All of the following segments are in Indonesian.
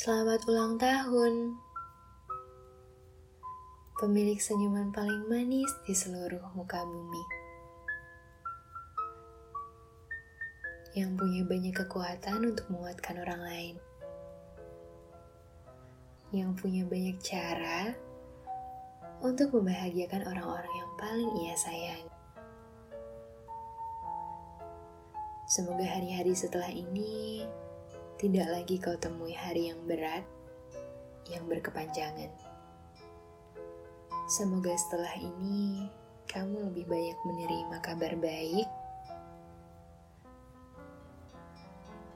Selamat ulang tahun, pemilik senyuman paling manis di seluruh muka bumi. Yang punya banyak kekuatan untuk menguatkan orang lain. Yang punya banyak cara untuk membahagiakan orang-orang yang paling ia sayang. Semoga hari-hari setelah ini tidak lagi kau temui hari yang berat, yang berkepanjangan. Semoga setelah ini kamu lebih banyak menerima kabar baik,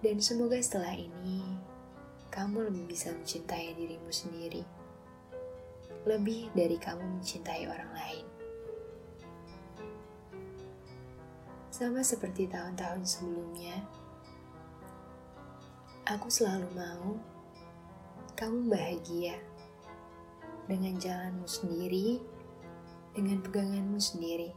dan semoga setelah ini kamu lebih bisa mencintai dirimu sendiri, lebih dari kamu mencintai orang lain. Sama seperti tahun-tahun sebelumnya, aku selalu mau kamu bahagia dengan jalanmu sendiri, dengan peganganmu sendiri.